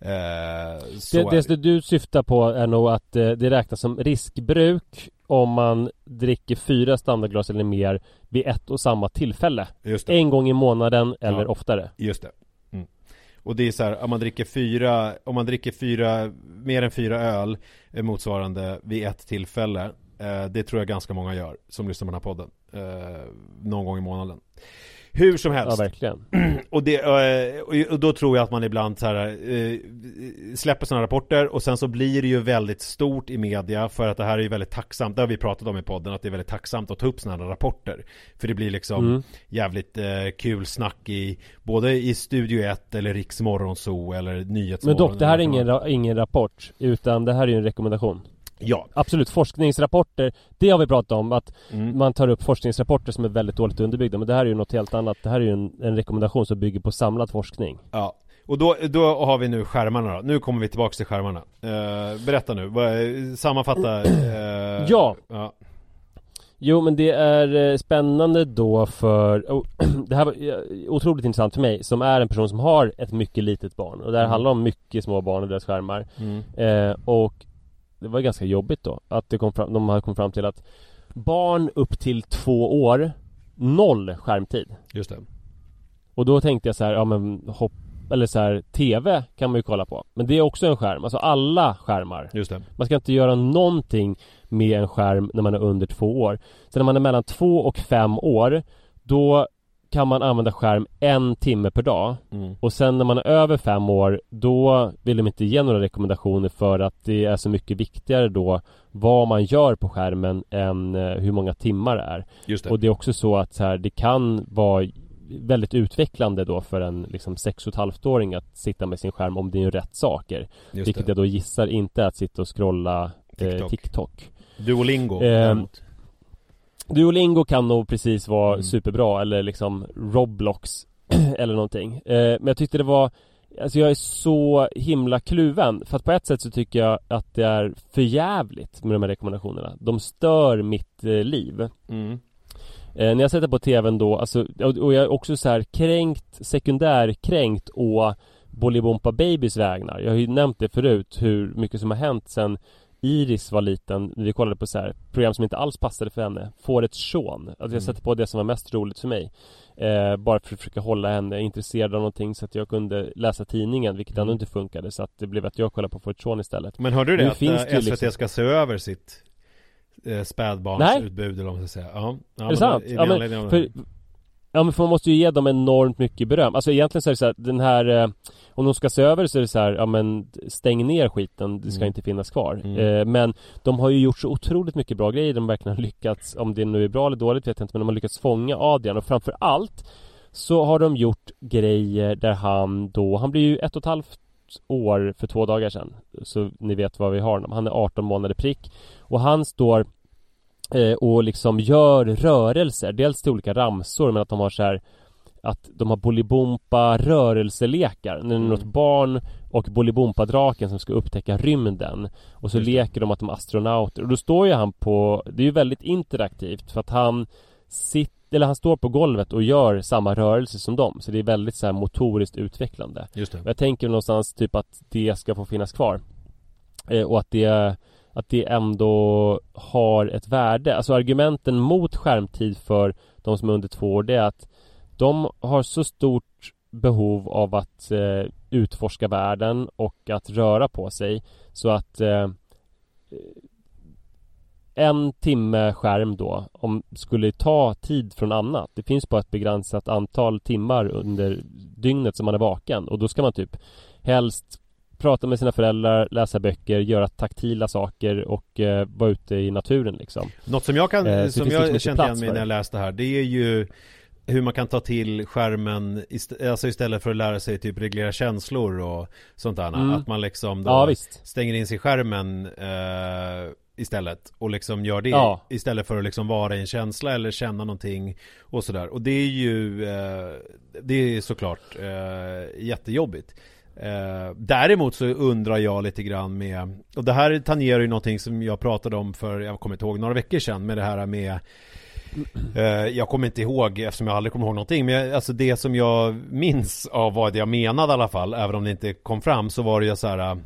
Eh, så Det, det, det du syftar på är nog att det räknas som riskbruk om man dricker fyra standardglas eller mer vid ett och samma tillfälle. Det. En gång i månaden eller Ja. oftare. Just det. Och det är så här, om man dricker fyra, om man dricker fyra, mer än fyra öl eh, motsvarande vid ett tillfälle. Eh, det tror jag ganska många gör som lyssnar på den här podden. Eh, någon gång i månaden. Hur som Ja, helst. verkligen. och, det, eh, och- då tror jag att man ibland så här, eh, släpper sådana rapporter och sen så blir det ju väldigt stort i media för att det här är ju väldigt tacksamt. Det har vi pratat om i podden att det är väldigt tacksamt att ta upp sådana rapporter. För det blir liksom Mm. jävligt eh, kul snack i både i Studio 1 eller Riks Morgonzoo eller Men Nyhetsmorgon. dock, det här är ingen, ingen rapport. Utan det här är ju en rekommendation. Ja. Absolut, forskningsrapporter. Det har vi pratat om. Att Mm. man tar upp forskningsrapporter som är väldigt dåligt underbyggda. Men det här är ju något helt annat. Det här är ju en, en rekommendation som bygger på samlad forskning. Ja. Och då, då har vi nu skärmarna då. Nu kommer vi tillbaks till skärmarna. Eh, berätta nu, sammanfatta. Eh, Ja. ja. Jo men det är eh, spännande då för oh, Det här var eh, otroligt intressant för mig som är en person som har ett mycket litet barn och det här Mm. handlar om mycket små barn och deras skärmar Mm. eh, Och det var ganska jobbigt då att det kom fram, de hade kommit fram till att Barn upp till två år Noll skärmtid Just det. Och då tänkte jag så här, ja men hopp Eller så här, TV kan man ju kolla på Men det är också en skärm, alltså alla skärmar Just det. man ska inte göra någonting med en skärm när man är under två år. Så när man är mellan två och fem år, då kan man använda skärm en timme per dag. Mm. Och sen när man är över fem år, då vill de inte ge några rekommendationer för att det är så mycket viktigare då vad man gör på skärmen än eh, hur många timmar det är. Just det. Och det är också så att så här, det kan vara väldigt utvecklande då för en liksom sex och ett halvt-åring att sitta med sin skärm om det är rätt saker. Just Vilket det. jag då gissar inte är att sitta och scrolla TikTok. Eh, TikTok. Duolingo däremot. Duolingo kan nog precis vara Mm. superbra eller liksom Roblox eller någonting. Eh, men jag tyckte det var Alltså jag är så himla kluven för att på ett sätt så tycker jag att det är för jävligt med de här rekommendationerna. De stör mitt eh, liv. Mm. Eh, när jag sätter på tvn då, alltså, och, och jag är också så här kränkt, sekundärkränkt å Bolibompa Babys vägnar. Jag har ju nämnt det förut, hur mycket som har hänt sen Iris var liten, vi kollade på så här program som inte alls passade för henne. Fårets Sean. Att jag Mm. sätter på det som var mest roligt för mig. Eh, bara för att försöka hålla henne intresserad av någonting så att jag kunde läsa tidningen, vilket ändå Mm. inte funkade. Så att det blev att jag kollade på Fårets Sean istället. Men hörde du Nu det? Att finns eh, det SVT liksom- ska se över sitt eh, spädbarnsutbud eller vad man ska säga. Ja. ja Är det sant? Ja men, för, ja men för man måste ju ge dem enormt mycket beröm. Alltså egentligen så är det så här, den här eh, Om de ska se över så är det så här, ja men stäng ner skiten, det ska Mm. inte finnas kvar. Mm. Eh, men de har ju gjort så otroligt mycket bra grejer, de har verkligen lyckats, om det nu är bra eller dåligt vet jag inte, men de har lyckats fånga Adrian och framför allt så har de gjort grejer där han då, han blir ju ett och ett halvt år för två dagar sedan. Så ni vet vad vi har honom. Han är 18 månader prick. Och han står och liksom gör rörelser. Dels till olika ramsor men att de har så här att de har Bolibompa rörelselekar. När det är Mm. något barn och Bolibompa-draken som ska upptäcka rymden. Och så Just leker de att de är astronauter. Och då står ju han på, det är ju väldigt interaktivt för att han sitter eller han står på golvet och gör samma rörelse som dem. Så det är väldigt så här motoriskt utvecklande. Just det. Och jag tänker någonstans typ att det ska få finnas kvar. Eh, och att det, att det ändå har ett värde. Alltså argumenten mot skärmtid för de som är under två år det är att de har så stort behov av att eh, utforska världen och att röra på sig så att eh, en timme skärm då om skulle ta tid från annat. Det finns bara ett begränsat antal timmar under dygnet som man är vaken och då ska man typ helst prata med sina föräldrar, läsa böcker, göra taktila saker och eh, vara ute i naturen liksom. Något som jag kan, Eh, som liksom jag inte kände igen mig när jag det. läste här Det är ju hur man kan ta till skärmen ist- Alltså istället för att lära sig typ reglera känslor och sånt där Mm. Att man liksom då Ja stänger in sig i skärmen eh, istället och liksom gör det Ja. istället för att liksom vara i en känsla eller känna någonting och sådär och det är ju eh, det är såklart eh, jättejobbigt Eh, däremot så undrar jag lite grann med, och det här tangerar ju någonting som jag pratade om för, jag kommer inte ihåg, några veckor sedan med det här med eh, jag kommer inte ihåg eftersom jag aldrig kommer ihåg någonting men jag, alltså det som jag minns av vad jag menade i alla fall även om det inte kom fram så var det ju så här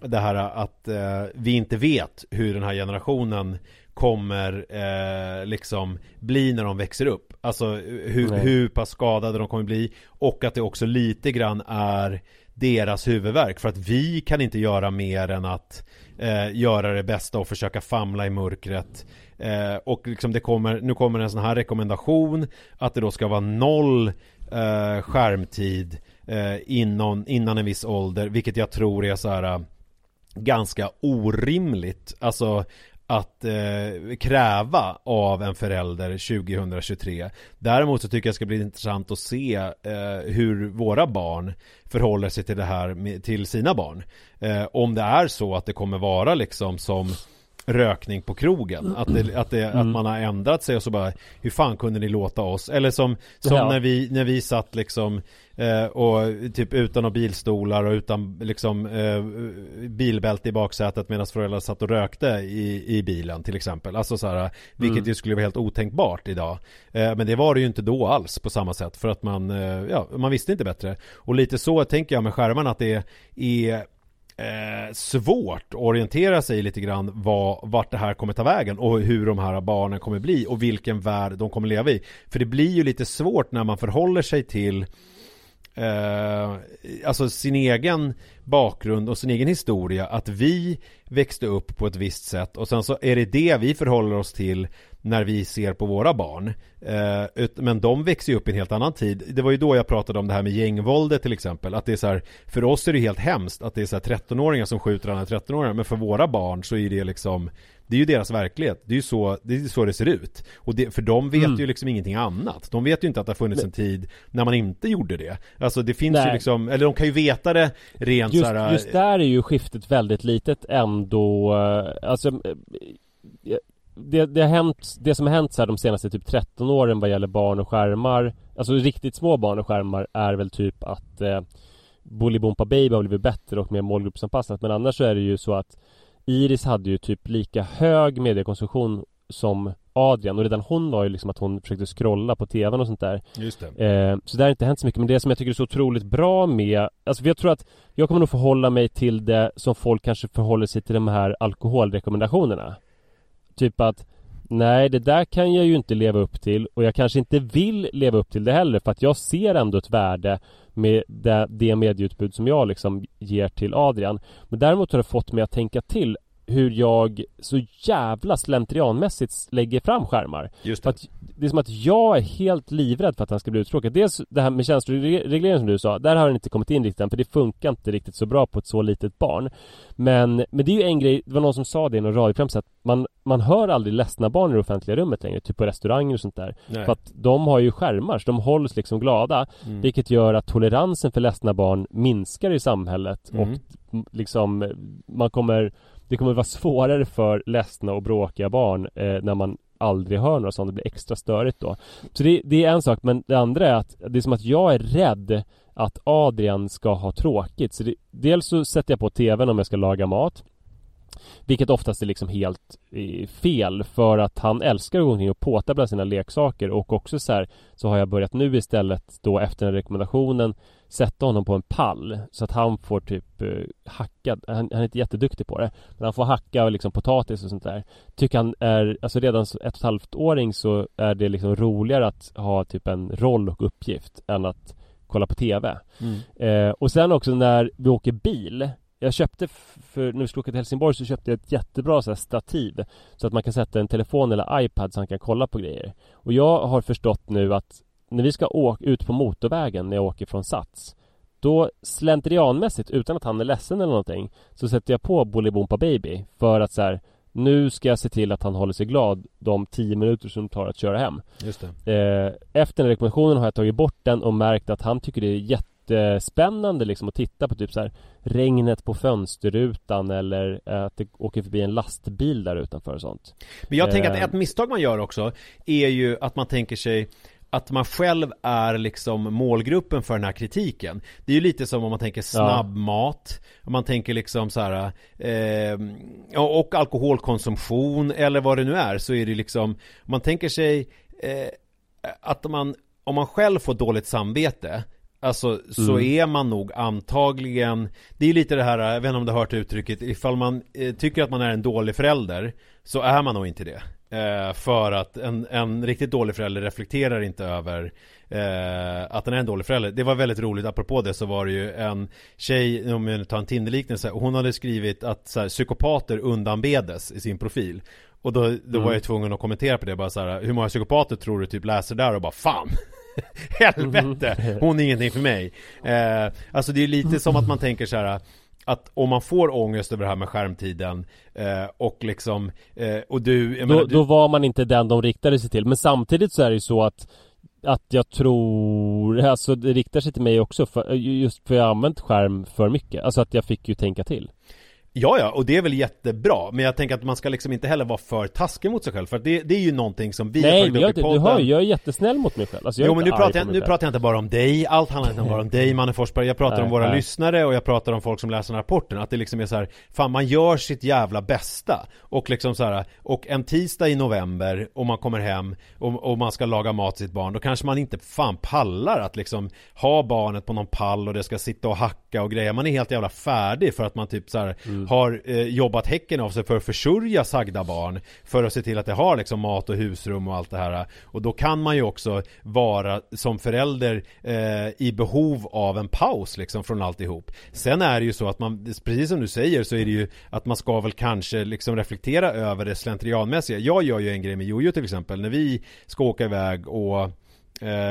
det här att eh, vi inte vet hur den här generationen kommer eh, liksom bli när de växer upp. Alltså hur, Nej. hur pass skadade de kommer bli och att det också lite grann är deras huvudvärk. För att vi kan inte göra mer än att eh, göra det bästa och försöka famla i mörkret. Eh, och liksom det kommer, nu kommer en sån här rekommendation att det då ska vara noll eh, skärmtid eh, innan, innan en viss ålder vilket jag tror är så här eh, ganska orimligt. Alltså att eh, kräva av en förälder 2023 Däremot så tycker jag det ska bli intressant att se eh, hur våra barn förhåller sig till det här med, till sina barn. Eh, Om det är så att det kommer vara liksom som rökning på krogen. Att, det, att, det, att man har ändrat sig och så bara Hur fan kunde ni låta oss? Eller som, som Ja. när, vi, när vi satt liksom eh, Och typ utan några bilstolar och utan liksom eh, Bilbälte i baksätet medan föräldrar satt och rökte i, i bilen till exempel. Alltså så här, Vilket ju skulle vara helt otänkbart idag. Eh, Men det var det ju inte då alls på samma sätt För att man, eh, ja, man visste inte bättre. Och lite så tänker jag med skärmarna att det är eh, svårt att orientera sig lite grann vad, vart det här kommer ta vägen och hur de här barnen kommer bli och vilken värld de kommer leva i. För det blir ju lite svårt när man förhåller sig till eh, alltså sin egen bakgrund och sin egen historia att vi växte upp på ett visst sätt och sen så är det det vi förhåller oss till när vi ser på våra barn. Eh, men de växer ju upp i en helt annan tid. Det var ju då jag pratade om det här med gängvåldet till exempel. Att det är så här, för oss är det helt hemskt att det är så här 13-åringar som skjuter andra 13-åringar. Men för våra barn så är det liksom det är ju deras verklighet. Det är ju så det, är så det ser ut. Och det, för de vet Mm. ju liksom ingenting annat. De vet ju inte att det har funnits en tid när man inte gjorde det. Alltså det finns ju Nej. liksom, eller de kan ju veta det rent Just, så här, just där är ju skiftet väldigt litet ändå eh, Alltså eh, det, det, har hänt, det som har hänt så här de senaste typ 13 åren vad gäller barn och skärmar Alltså riktigt små barn och skärmar är väl typ att eh, Bolibompa Baby har blivit bättre och mer målgruppsanpassat men annars så är det ju så att Iris hade ju typ lika hög mediekonsumtion som Adrian och redan hon var ju liksom att hon försökte scrolla på tvn och sånt där Just det. Eh, så det har inte hänt så mycket men det som jag tycker är så otroligt bra med Alltså jag tror att Jag kommer nog förhålla mig till det som folk kanske förhåller sig till de här alkoholrekommendationerna Typ att Nej det där kan jag ju inte leva upp till och jag kanske inte vill leva upp till det heller för att jag ser ändå ett värde med det, det medieutbud som jag liksom ger till Adrian. Men däremot har det fått mig att tänka till hur jag så jävla slentrianmässigt lägger fram skärmar Just det. att det är som att jag är helt livrädd för att han ska bli uttråkad. Dels det här med känsloreglering som du sa, där har den inte kommit in riktigt än för det funkar inte riktigt så bra på ett så litet barn. Men, men det är ju en grej, det var någon som sa det i någon radioprogram att man, man hör aldrig ledsna barn i det offentliga rummet längre, typ på restauranger och sånt där. Nej. För att de har ju skärmar, så de hålls liksom glada. Mm. Vilket gör att toleransen för ledsna barn minskar i samhället Mm. och liksom man kommer det kommer vara svårare för ledsna och bråkiga barn eh, när man aldrig hör några sånt, det blir extra störigt då. Så det, det är en sak, men det andra är att det är som att jag är rädd att Adrian ska ha tråkigt. Så det, dels så sätter jag på TVn om jag ska laga mat. Vilket oftast är liksom helt eh, fel för att han älskar att gå omkring och påta bland sina leksaker och också så här så har jag börjat nu istället då efter den rekommendationen sätta honom på en pall så att han får typ eh, hacka, han, han är inte jätteduktig på det men han får hacka liksom potatis och sånt där. Tycker han är, alltså redan som ett och ett halvt åring så är det liksom roligare att ha typ en roll och uppgift än att kolla på TV Mm. Eh, och sen också när vi åker bil. Jag köpte för när vi skulle åka till Helsingborg så köpte jag ett jättebra så stativ Så att man kan sätta en telefon eller iPad så han kan kolla på grejer. Och jag har förstått nu att när vi ska åka ut på motorvägen när jag åker från Sats Då slentrianmässigt utan att han är ledsen eller någonting Så sätter jag på Bolibompa Baby för att så här, Nu ska jag se till att han håller sig glad de 10 minuter som det tar att köra hem Just det. Eh, efter den rekommendationen har jag tagit bort den och märkt att han tycker det är jättespännande liksom att titta på typ så här regnet på fönsterrutan eller eh, att det åker förbi en lastbil där utanför och sånt. Men jag tänker att Eh. ett misstag man gör också är ju att man tänker sig att man själv är liksom målgruppen för den här kritiken. Det är ju lite som om man tänker snabbmat, om man tänker liksom så här, eh, och alkoholkonsumtion eller vad det nu är så är det liksom, om man tänker sig eh, att man, om man själv får dåligt samvete Alltså så Mm. är man nog antagligen Det är lite det här, jag vet inte om du har hört uttrycket Ifall man eh, tycker att man är en dålig förälder Så är man nog inte det eh, För att en, en riktigt dålig förälder reflekterar inte över eh, Att den är en dålig förälder. Det var väldigt roligt, apropå det så var det ju en tjej Om jag tar en Tinderliknelse Hon hade skrivit att så här, psykopater undanbedes i sin profil. Och då, då var jag tvungen att kommentera på det bara så här, Hur många psykopater tror du typ läser där? Och bara Fan! Helvete! Hon är ingenting för mig. Eh, Alltså det är lite som att man tänker så här att om man får ångest över det här med skärmtiden eh, och liksom eh, och du, jag menar, Då, du då var man inte den de riktade sig till. Men samtidigt så är det ju så att Att jag tror, alltså det riktar sig till mig också för, Just för jag har använt skärm för mycket. Alltså att jag fick ju tänka till Ja, ja, och det är väl jättebra Men jag tänker att man ska liksom inte heller vara för taskig mot sig själv För det, det är ju någonting som vi har Nej tagit men upp i du podden. hör ju, jag är jättesnäll mot mig själv. Alltså, Jo men nu pratar, jag, nu pratar jag inte bara om dig, allt handlar inte bara om dig Manne Forsberg. Jag pratar Nej, om våra nej. lyssnare och jag pratar om folk som läser rapporten. Att det liksom är så här, fan man gör sitt jävla bästa. Och liksom så här, och en tisdag i november och man kommer hem och, och man ska laga mat till sitt barn Då kanske man inte fan pallar att liksom ha barnet på någon pall och det ska sitta och hacka och grejer Man är helt jävla färdig för att man typ så här har eh, jobbat häcken av sig för att försörja sagda barn För att se till att det har liksom mat och husrum och allt det här. Och då kan man ju också vara som förälder eh, i behov av en paus liksom från alltihop. Sen är det ju så att man, precis som du säger så är det ju att man ska väl kanske liksom reflektera över det slentrianmässiga. Jag gör ju en grej med Jojo till exempel. När vi ska åka iväg och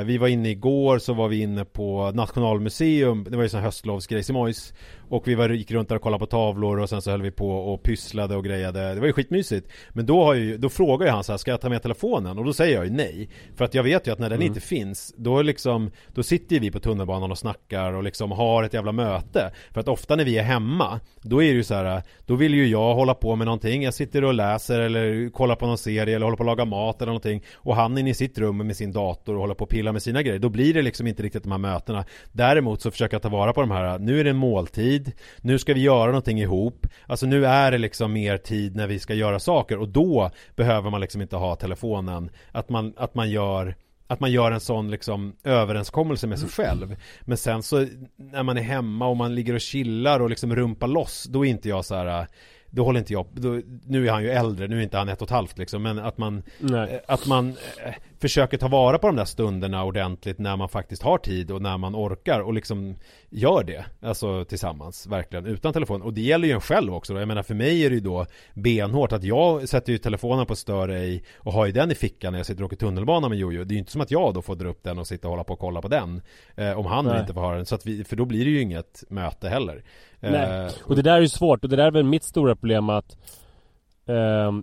vi var inne igår så var vi inne på Nationalmuseum. Det var ju sån här höstlovsgrejs i Mojs Och vi var, gick runt där och kollade på tavlor och sen så höll vi på och pysslade och grejade. Det var ju skitmysigt. Men då, har ju, då frågar ju han så här, ska jag ta med telefonen? Och då säger jag ju nej. För att jag vet ju att när den inte finns Då liksom Då sitter vi på tunnelbanan och snackar och liksom har ett jävla möte. För att ofta när vi är hemma Då är det ju så här Då vill ju jag hålla på med någonting. Jag sitter och läser eller kollar på någon serie eller håller på att laga mat eller någonting. Och han är inne i sitt rum med sin dator och håller på att pilla med sina grejer Då blir det liksom inte riktigt de här mötena. Däremot så försöker jag ta vara på de här Nu är det en måltid Nu ska vi göra någonting ihop. Alltså nu är det liksom mer tid när vi ska göra saker och då behöver man liksom inte ha telefonen. Att man, att man gör att man gör en sån liksom överenskommelse med sig själv. Men sen så när man är hemma och man ligger och chillar och liksom rumpar loss Då är inte jag så här då håller inte jag, då, nu är han ju äldre, nu är inte han ett och ett halvt liksom Men att man, Nej. eh, att man eh, försöker ta vara på de där stunderna ordentligt när man faktiskt har tid och när man orkar och liksom gör det Alltså tillsammans, verkligen, utan telefon Och det gäller ju en själv också då. Jag menar för mig är det ju då benhårt att jag sätter ju telefonen på stör ej och har ju den i fickan när jag sitter och åker tunnelbana med Jojo Det är ju inte som att jag då får dra upp den och sitta och hålla på och kolla på den eh, Om han Nej. inte får ha den, så att vi, för då blir det ju inget möte heller Nej. Eh, Och det där är ju svårt och det där är väl mitt stora problem att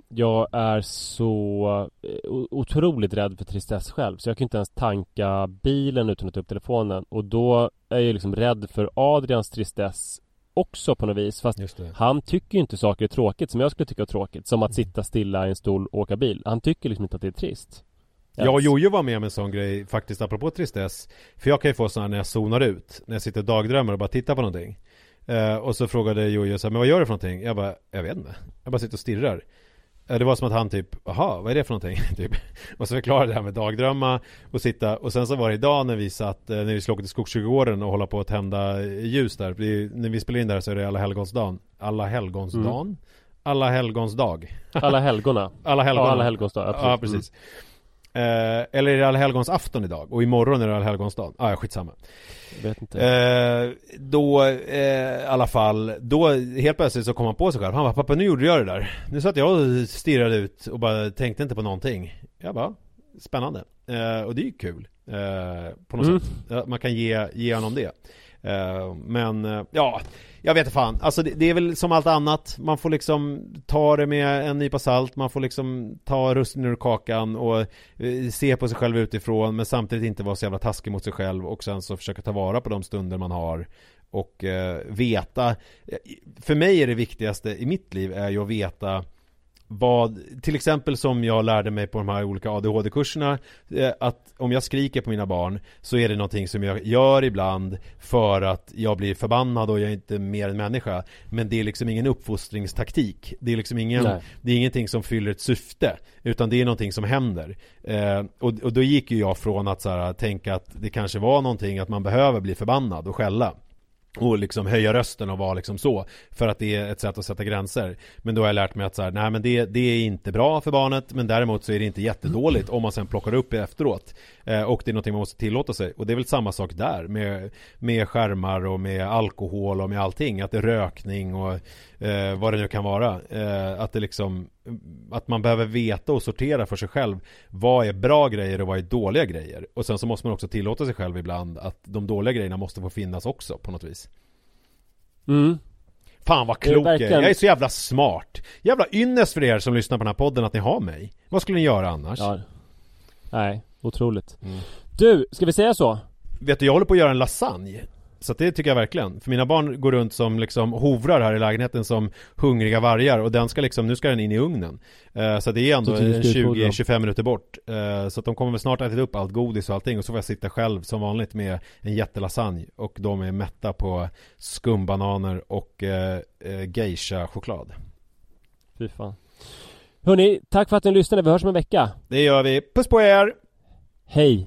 Jag är så eh, otroligt rädd för tristess själv Så jag kan inte ens tanka bilen utan att ta upp telefonen. Och då är jag liksom rädd för Adrians tristess också på något vis Fast han tycker ju inte saker är tråkigt som jag skulle tycka är tråkigt Som att sitta stilla i en stol och åka bil. Han tycker liksom inte att det är trist. Jag och Jojo var med om en sån grej faktiskt apropå tristess. För jag kan ju få sådana när jag zonar ut När jag sitter och dagdrömmer och bara tittar på någonting eh, Och så frågade Jojo så här, men vad gör du för någonting? Jag bara, jag vet inte. Jag bara sitter och stirrar. Eh, Det var som att han typ, jaha, vad är det för någonting? typ. Och så förklarade det här med dagdrömma och sitta. Och sen så var det idag när vi satt, eh, när vi skulle åka till Skogsträdgården och hålla på att tända ljus där. Ju- När vi spelar in där så är det alla helgonsdagen. Alla helgonsdagen? Alla helgonsdag. Alla helgona. Alla helgon Ja, alla helgons dag, absolut. Ja, precis eh, Eller är det alla helgons afton idag? Och imorgon är det alla helgons dag? Ah, ja, skitsamma. Jag vet inte. Eh, Då, eh, i alla fall Då helt plötsligt så kom han på sig själv. Han bara, pappa nu gjorde jag det där. Nu satt jag och stirrade ut och bara tänkte inte på någonting. Jag bara, spännande. Eh, Och det är ju kul eh, På något Mm. sätt. Man kan ge, ge honom det Eh, men eh, ja, jag vet fan. Alltså det, det är väl som allt annat. Man får liksom ta det med en nypa salt. Man får liksom ta russinen ur kakan och eh, se på sig själv utifrån. Men samtidigt inte vara så jävla taskig mot sig själv. Och sen så försöka ta vara på de stunder man har. Och eh, veta. För mig är det viktigaste i mitt liv är ju att veta vad, till exempel som jag lärde mig på de här olika ADHD-kurserna eh, Att om jag skriker på mina barn Så är det någonting som jag gör ibland För att jag blir förbannad och jag är inte mer än människa. Men det är liksom ingen uppfostringstaktik. Det är liksom ingen Nej. Det är ingenting som fyller ett syfte Utan det är någonting som händer. Eh, och, och då gick ju jag från att så här, tänka att det kanske var någonting att man behöver bli förbannad och skälla och liksom höja rösten och vara liksom så För att det är ett sätt att sätta gränser. Men då har jag lärt mig att så här, nej men det, det är inte bra för barnet Men däremot så är det inte jättedåligt om man sen plockar upp det efteråt. Och det är någonting man måste tillåta sig Och det är väl samma sak där med, med skärmar och med alkohol och med allting Att det är rökning och eh, vad det nu kan vara eh, Att det liksom Att man behöver veta och sortera för sig själv Vad är bra grejer och vad är dåliga grejer Och sen så måste man också tillåta sig själv ibland Att de dåliga grejerna måste få finnas också på något vis Mm. Fan vad klok jag är. Jag är så jävla smart. Jävla ynnest för er som lyssnar på den här podden att ni har mig. Vad skulle ni göra annars? Ja. Nej, otroligt. Mm. Du, ska vi säga så? Vet du, jag håller på att göra en lasagne. Så det tycker jag verkligen. För mina barn går runt som liksom hovrar här i lägenheten som hungriga vargar och den ska liksom, nu ska den in i ugnen. Eh, så det är ändå Så tycker du ska utfodra dem. 20-25 minuter bort. Eh, så att de kommer väl snart ätit upp allt godis och allting och så får jag sitta själv som vanligt med en jättelasagne och de är mätta på skumbananer och eh, geisha-choklad. Fy fan. Hörni, tack för att ni lyssnade. Vi hörs om en vecka. Det gör vi. Puss på er! Hej!